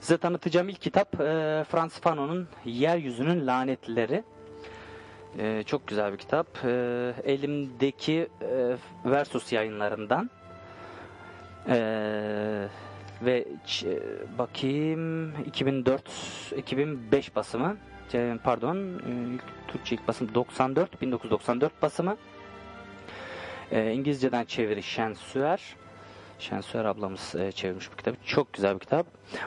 Size tanıtacağım ilk kitap e, Frans Fanon'un Yeryüzünün Lanetleri. E, çok güzel bir kitap. E, elimdeki e, Versus yayınlarından. E, ve e, bakayım 2004 2005 basımı. Pardon, e, Türkçe ilk basım 94 1994 basımı. E, İngilizceden çeviri Şensüer. Şensüer ablamız e, çevirmiş bu kitabı. Çok güzel bir kitap.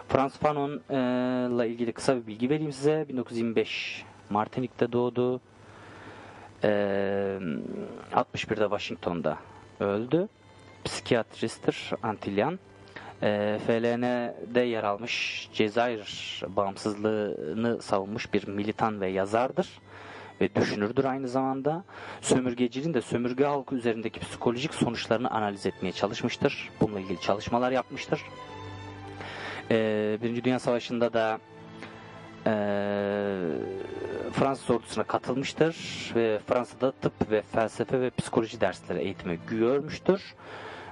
Frans Fanon'la ilgili kısa bir bilgi vereyim size. 1925 Martinik'te doğdu. E, 61'de Washington'da öldü. Psikiyatristtir, Antilyan. E, FLN'de yer almış, Cezayir bağımsızlığını savunmuş bir militan ve yazardır ve düşünürdür aynı zamanda. Sömürgeciliğin de sömürge halkı üzerindeki psikolojik sonuçlarını analiz etmeye çalışmıştır. Bununla ilgili çalışmalar yapmıştır. Ee, Birinci Dünya Savaşı'nda da ee, Fransız ordusuna katılmıştır ve Fransa'da tıp ve felsefe ve psikoloji dersleri eğitimi görmüştür.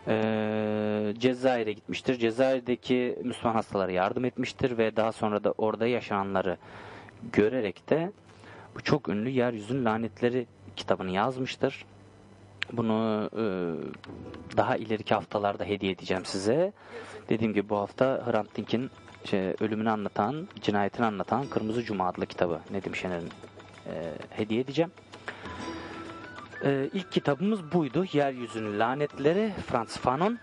Ee, Cezayir'e gitmiştir. Cezayir'deki Müslüman hastalara yardım etmiştir ve daha sonra da orada yaşananları görerek de çok ünlü Yeryüzünün Lanetleri kitabını yazmıştır. Bunu e, daha ileriki haftalarda hediye edeceğim size. Dediğim gibi bu hafta Hrant Dink'in şey, ölümünü anlatan, cinayetini anlatan Kırmızı Cuma adlı kitabı Nedim Şener'in e, hediye edeceğim. E, ilk kitabımız buydu. Yeryüzünün Lanetleri Frans Fanon.